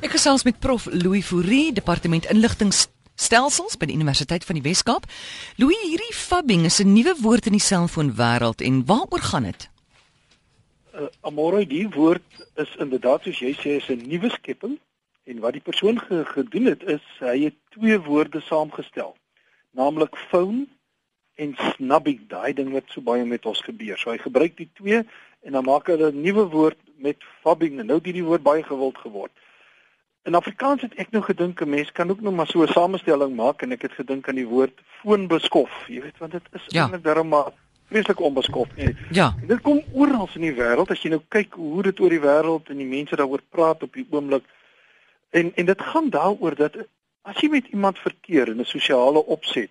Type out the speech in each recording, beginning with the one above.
Ek gesels met prof Louis Fourie, departement inligtingstelsels by die Universiteit van die Wes-Kaap. Louis, hierdie fabbing is 'n nuwe woord in die selfoonwêreld en waaroor gaan dit? Uh, Amore, die woord is inderdaad soos jy sê, is 'n nuwe skepping en wat die persoon ge gedoen het is hy het twee woorde saamgestel, naamlik phone en snubbing, daai ding wat so baie met ons gebeur. So hy gebruik die twee en dan maak hy 'n nuwe woord met fabbing en nou het hierdie woord baie gewild geword. In Afrikaans het ek nou gedink 'n mens kan ook nog maar so 'n samestelling maak en ek het gedink aan die woord foonbeskof. Jy weet want dit is Ja. eintlik darem maar vreeslik onbeskof. Nee. Ja, En dit kom oral in die wêreld as jy nou kyk hoe dit oor die wêreld en die mense daaroor praat op die oomblik. En en dit gaan daaroor dat as jy met iemand verkeer in 'n sosiale opset,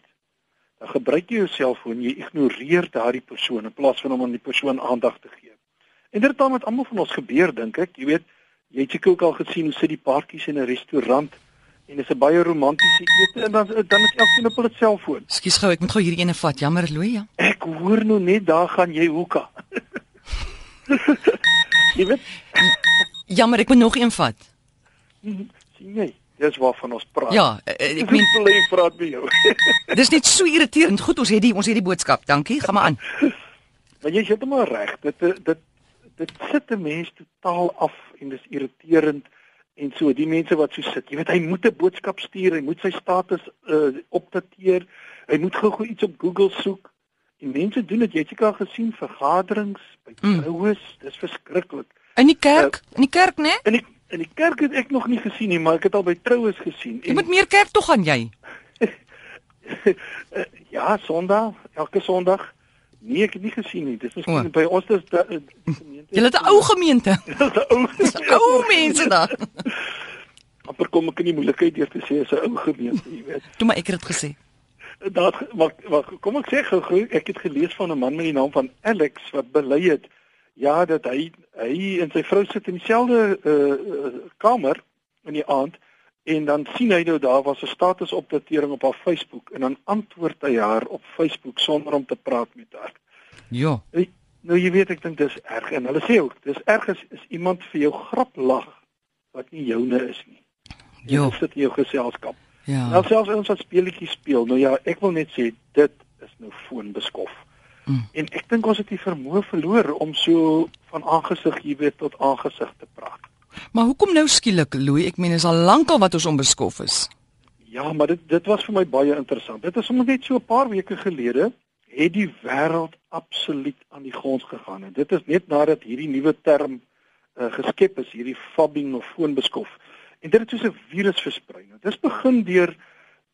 dan gebruik jy jou selfoon, jy ignoreer daardie persoon in plaas van om aan die persoon aandag te gee. En dit het dan met almal van ons gebeur dink ek. Jy weet, jy het seker ook al gesien hoe sit die paartjies in 'n restaurant en dit is 'n baie romantiese ete en dan dan is elkeen op hulle selfoon. skus gou, ek moet gou hierdie ene vat. Jammer, Louis. Ja. Ek hoor nou net daar gaan jy hoeka. jy weet, Jammer, ek moet nog een vat. sien jy? Dis waarvan ons praat. Ja, eh, ek meen bly praat met jou. dis net so irriterend. Goed, ons het die ons het die boodskap. Dankie. Gaan maar aan. maar jy sit maar reg. Dit dit dit sit 'n mens totaal af en dis irriterend en so die mense wat so sit. Jy weet hy moet 'n boodskap stuur, hy moet sy status uh, opdateer. Hy moet gou-gou iets op Google soek. En mense doen dit. Jy het seker gesien vergaderings by Mm. troues. Dis verskriklik. In die kerk, in die kerk, né? In die in die kerk het ek nog nie gesien nie, maar ek het al by troues gesien. Jy moet meer kerk toe gaan jy. Eh, ja, Sondag, elke Sondag. Nee, ek het nie gesien nie. Dis miskien O. by ons dis da- eh, die Jy het 'n ou gemeente. Dis 'n ou. Ou mense daar. Amper kom ek in die moeilikheid deur te sê is 'n ou gemeente, jy weet. Toe maar ek het dit gesê. Daar maar, maar kom ek sê gou, ek het gelees van 'n man met die naam van Alex wat bely het ja dat hy hy en sy vrou sit in dieselfde uh, uh, kamer in die aand en dan sien hy nou daar was 'n statusopdatering op haar Facebook en dan antwoord hy haar op Facebook sonder om te praat met haar. Ja. Nou jy weet ek dink dis erg en hulle sê ook dis erg as is iemand vir jou grap lag wat nie joune is nie. Dit sit in jou geselskap. Ja. Nou selfs ons wat speletjies speel. Nou ja, ek wil net sê dit is nou foonbeskof. Mm. En ek dink ons het die vermoë verloor om so van aangesig jy weet tot aangesig te praat. Maar hoekom nou skielik, Louis? Ek meen is al lankal wat ons onbeskof is. Ja, maar dit dit was vir my baie interessant. Dit is sommer net so 'n paar weke gelede het die wêreld absoluut aan die grond gegaan en dit is net nadat hierdie nuwe term uh, geskep is, hierdie fabbing of foonbeskof. En dit het soos 'n virus versprei. Nou, Dit is begin deur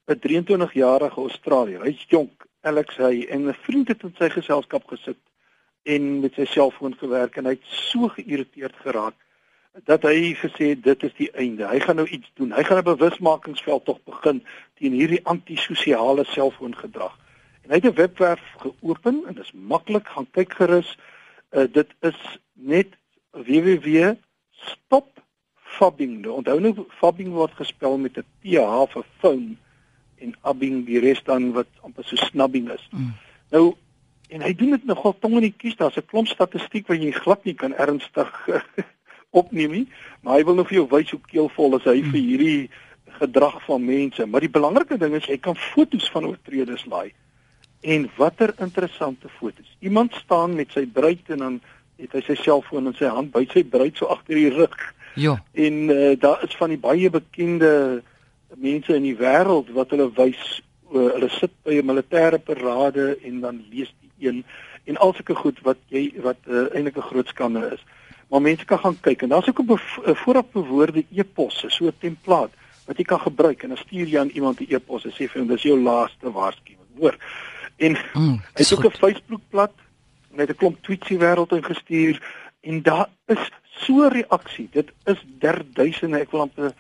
'n 23-jarige Australiër. Hy's jonk, Alex hy en 'n vriend het in sy geselskap gesit en met sy selfoon gewerk en hy het so geïrriteerd geraak dat hy gesê het dit is die einde. Hy gaan nou iets doen. Hy gaan 'n bewusmakingsveld tog begin teen hierdie antisosiale selfoongedrag. En hy het 'n webwerf geopen en dit is maklik, gaan kyk gerus. Uh, dit is net www.stopfabbing. Nou, Onthou nou fabbing word gespel met 'n PH vir phone en abbing die res dan wat amper so snubbing is. Mm. Nou en hy doen dit nogal tong in die kies. Daar's 'n klomp statistiek wat jy glad nie kan ernstig opneem nie, maar hy wil nou vir jou wys hoe keelvol is hy vir hierdie gedrag van mense. Maar die belangrike ding is jy kan foto's van oortreders laai. En watter interessante foto's. Iemand staan met sy bruid en dan het hy sy selfoon in sy hand by sy bruid so agter die rug. Ja. En uh, daar is van die baie bekende mense in die wêreld wat hulle wys uh, hulle sit by 'n militêre parade en dan lees die een en al sulke goed wat jy wat uh, eintlik 'n groot skande is. Maar mense kan gaan kyk en daar's ook 'n vooraf bewoorde e-pos, so 'n template wat jy kan gebruik en dan stuur jy aan iemand 'n e-pos en sê vir hom dis jou laaste waarskuwing, hoor. En Mm, hy het ook. 'n Facebookblad het 'n klomp tweets die wêreld ingestuur en daar is so reaksie. Dit is derduisende, ek wil amper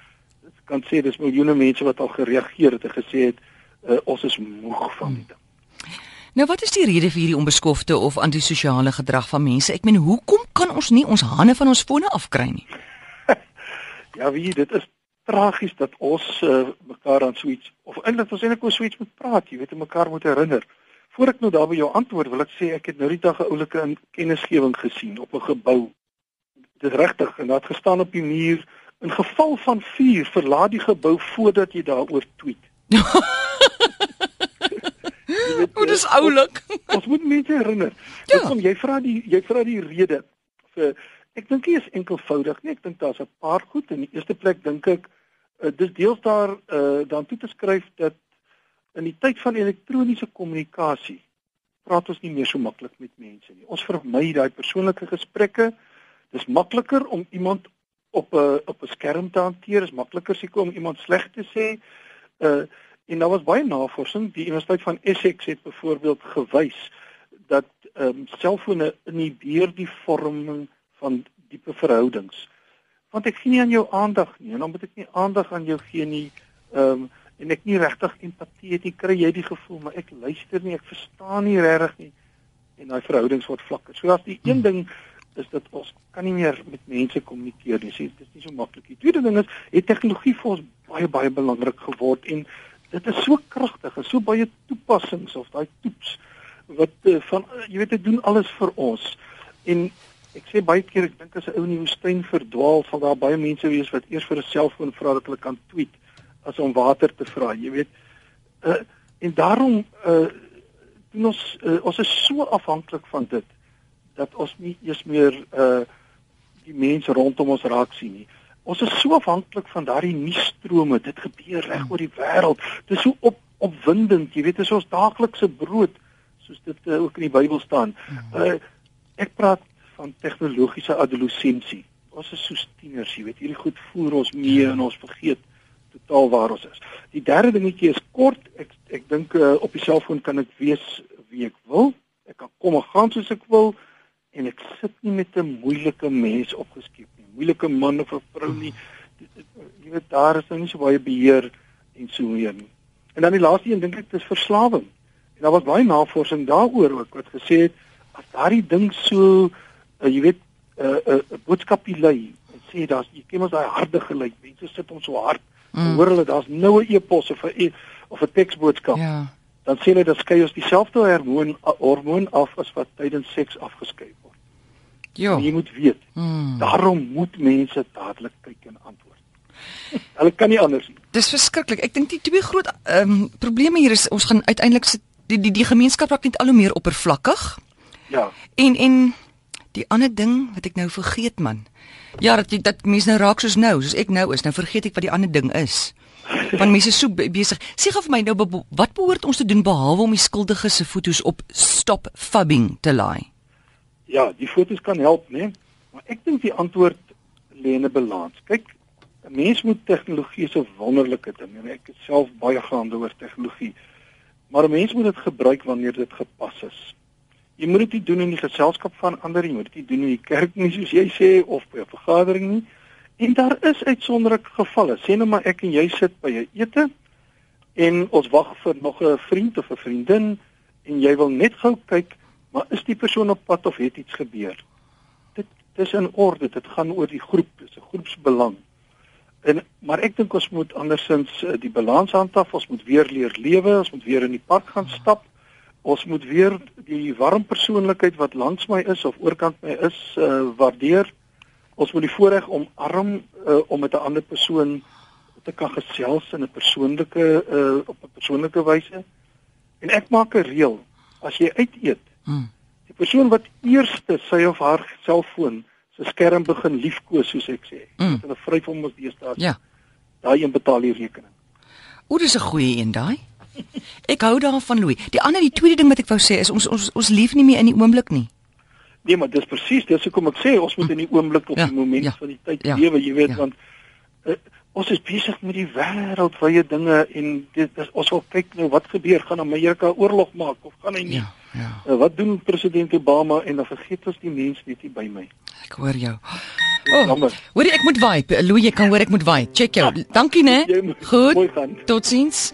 kan sê dis miljoene mense wat al gereageer het en gesê het uh, ons is moeg van dit. Nou wat is die rede vir hierdie onbeskofte of antisosiale gedrag van mense? Ek meen, hoekom kan ons nie ons hande van ons fone afkry nie? Ja, wie dit is tragies dat ons uh, mekaar aan so iets of eintlik ons eintlik oor so iets moet praat, jy weet, en mekaar moet herinner. Voor ek nou daar by jou antwoord, wil ek sê ek het nou die dag 'n oulike in- kennisgewing gesien op 'n gebou. Dit is regtig en daar het gestaan op die muur In geval van vuur, verlaat die gebou voordat jy daaroor tweet. O, dis oulik. Ons moet mense herinner. Ja. Kom jy vra die jy vra die rede vir ek dink dit is enkelvoudig nie. Ek dink daar's 'n paar goed. In die eerste plek dink ek uh, dis deels daar uh, dan toe te skryf dat in die tyd van elektroniese kommunikasie praat ons nie meer so maklik met mense nie. Ons vermy daai persoonlike gesprekke. Dis makliker om iemand op 'n op 'n skerm te hanteer. Dis makliker seker om iemand sleg te sê. Uh en daar was baie navorsing. Die Universiteit van Essex het byvoorbeeld gewys dat ehm um, selfone inhibeer die vorming van diepe verhoudings. Want ek gee nie aan jou aandag nie en dan moet ek nie aandag aan jou gee nie. Ehm um, en ek nie regtig empatie het nie, kry jy die gevoel maar ek luister nie, ek verstaan nie regtig nie en daai verhoudings word vlakker. So as die een ding is dat ons kan nie meer met mense kommunikeer nie. Dit is nie so maklik nie. Tweede ding is, het tegnologie vir ons baie baie belangrik geword en dit is so kragtig en so baie toepassings of daai toeps wat uh, van uh, jy weet dit doen alles vir ons. En ek sê baie keer ek dink as 'n ou in die woestyn verdwaal, sal daar baie mense wees wat eers vir 'n selfoon vra dat hulle kan tweet as om water te vra, jy weet. Uh, en daarom uh doen ons uh, ons is so afhanklik van dit dat ons nie eers meer uh die mense rondom ons raak sien nie. Ons is so afhanklik van daardie nuusstrome. Dit gebeur reg oor die wêreld. Dit is so op opwindend, jy weet, dit is ons daaglikse brood soos dit uh, ook in die Bybel staan. Uh ek praat van tegnologiese adolessensie. Ons is so tieners, jy weet, hierdie goed voer ons mee en ons vergeet totaal waar ons is. Die derde dingetjie is kort. Ek ek dink uh, op die selfoon kan ek wees wie ek wil. Ek kan kom en gaan soos ek wil en ek sit nie met 'n moeilike mens opgeskep nie. Moeilike man of 'n vrou nie. Jy weet daar is nou nie so baie beheer en so nie. En dan die laaste een dink ek dis verslawing. En daar was baie navorsing daaroor ook wat gesê het as daardie ding so uh, jy weet 'n uh, 'n uh, uh, boodskapie lei en sê daar's jy ken ons daai harde geluid. Mense sit hom so hard. Mm. Hoor hulle daar's nou 'n e-pos of 'n e of 'n teksboodskap. Ja. Dan sê hulle dat skei ons dieselfde hormoon hormoon af as wat tydens seks afgeskei word. Ja. Jy moet weet. Mm. Daarom moet mense dadelik kyk en antwoord. hulle kan nie anders nie. Dis verskriklik. Ek dink die twee groot ehm um, probleme hier is ons gaan uiteindelik die die die gemeenskap raak net al hoe meer oppervlakkig. Ja. En en die ander ding wat ek nou vergeet man. Ja, dat jy- dat mense nou raak soos nou, soos ek nou is, nou vergeet ek wat die ander ding is. Want mense is so be- besig. Sê gou vir my nou wat behoort ons te doen behalwe om die skuldiges se foto's op stop fubbing te laai? Ja, die foto's kan help, né? Maar ek dink die antwoord lê in 'n balans. Kyk, 'n mens moet tegnologie so wonderlike ding en ek is self baie gaande oor tegnologie. Maar 'n mens moet dit gebruik wanneer dit gepas is. Jy moet dit nie doen in die geselskap van ander, jy moet dit nie doen in die kerk nie soos jy sê of by 'n vergadering nie. En daar is uitsonderlike gevalle. Sê nou maar ek en jy sit by 'n ete en ons wag vir nog 'n vriend of 'n vriendin en jy wil net gou kyk, maar is die persoon op pad of het iets gebeur? Dit dis in orde, dit gaan oor die groep, dis 'n groepsbelang. En maar ek dink ons moet andersins eh, die balans handhaaf, ons moet weer leer lewe, ons moet weer in die park gaan stap. Ons moet weer die warm persoonlikheid wat langs my is of oorkant my is, uh, waardeer. Ons moet die voorreg omarm uh, om met 'n ander persoon te kan gesels in 'n persoonlike uh, op 'n persoonlike wyse. En ek maak 'n reël. As jy uit eet, Hmm. die persoon wat eerste sy of haar selfoon se skerm begin liefkoos soos ek sê. Mm. Hulle vryf hom ons deesdae. Ja. Daai een betaal die rekening. O, dis 'n goeie een daai. Ek hou daarvan Louis. Die ander die tweede ding wat ek wou sê is ons ons ons leef nie meer in die oomblik nie. Nee, maar dis presies, dis hoekom ek sê ons moet in die oomblik op Ja, die moment ja, van die tyd ja, lewe, jy weet, ja. want uh, ons is besig met die wêreldwye dinge en dit is, ons wil kyk nou wat gebeur, gaan Amerika oorlog maak of gaan hy nie? Ja, ja. Uh, wat doen president Obama en dan vergeet ons die mens net hier by my. Ek hoor jou. Oh, jammer. hoorie ek moet waai. Louis, jy kan hoor ek moet waai. Check jou. Dankie né. Jy Goed. gaan. Totsiens.